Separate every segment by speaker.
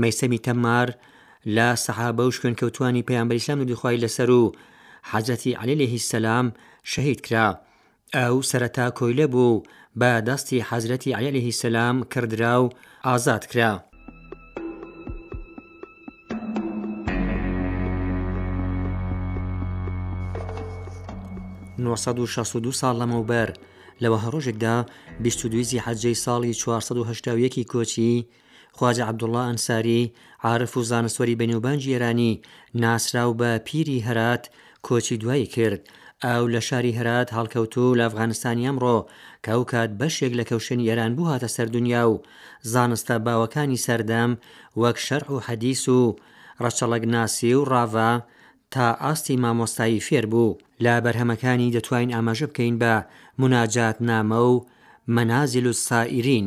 Speaker 1: مەیسەمی تەممار لە سەحابە و شوێنکەوتوانی پەیامبەر ئیسلام نوری خوای لەسەر و حەزەتی عەلی لەهی سەلام شەهید کرا ئەو سەرەتا کۆیلە بوو بە دەستی حەزرەتی عەلی لەهی سەلام کردرا و ئازاد کرا ساڵ لەمەوبەر لەوە هەڕۆژێکدا بیست و دووی زیحەجەی ساڵی چوارسەد و هەشتا و یەکی کۆچی خواجە عەبدوڵڵا ئەنساری، عارف و زانستوەری بەنێوبانگی ئێرانی، ناسراو بە، پیری هەرات، کۆچی دوایی کرد. ئاو لە شاری هەرات هەڵکەوتوو لە ئەفغانستانی ئەمڕۆ، کە ئەو کات بەشێک لە کەوشێنی ئێران بوو هاتە سەر دونیا و زانستە باوەکانی سەردەم وەک شەرع و حەدیس و ڕەچەڵەک ناسی و ڕاڤە تا ئاستی مامۆستایی فێر بوو. لە بەرهەمەکانی دەتوانین ئاماژە بکەین بە، مناجاتنامە و، منازل السائرین.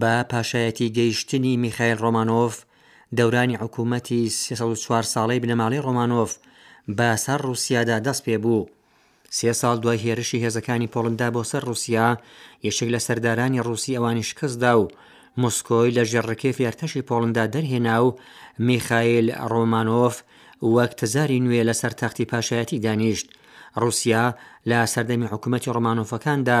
Speaker 1: بە پاشایەتی گەیشتنی میخائیل ڕۆمانۆڤ، دەورانی حکوومەتی سێ سەد و چوار ساڵەی بنەماڵەی ڕۆمانۆڤ بە سەر ڕووسیادا دەست پێ بوو. سێ ساڵ دوای هێرشی هێزەکانی پۆڵندا بۆ سەر ڕووسیا، یەکێک لە سەردارانی ڕووسی ئەوانی شکست دا و مسکۆی لە ژێر ڕکێفی ئەرتەشی پۆڵندا دەرهێنا و میخائیل ڕۆمانۆڤ وەک تزاری نوێ لە سەر تەختی پاشایەتی دانیشت. ڕووسیا لە سەردەمی حکوومەتی ڕۆمانۆڤەکاندا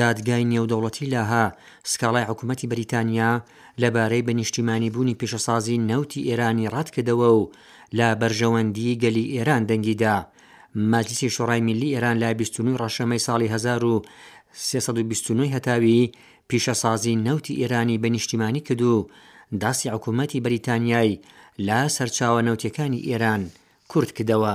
Speaker 1: دادگای نێودەوڵەتی لاها سکاڵای حکومەتی بەریتانیا لەبارەی بە نیشتیمانی بوونی پیشەسازی نەوتی ئێرانی ڕەتکردەوە و لە بەرژەوەندیی گەلی ئێران دەنگی دا. مەجلیسی شۆڕای میللی ئێران لە بیست و نۆ ڕەشەمەی ساڵی هەزار و سێ سەد و بیست و نۆ ی هەتاوی پیشەسازی نەوتی ئێرانی بە نیشتیمانی کرد و دەستی حکومەتی بەریتانیای لە سەرچاوە نەوتییەکانی ئێران کورت کردەوە.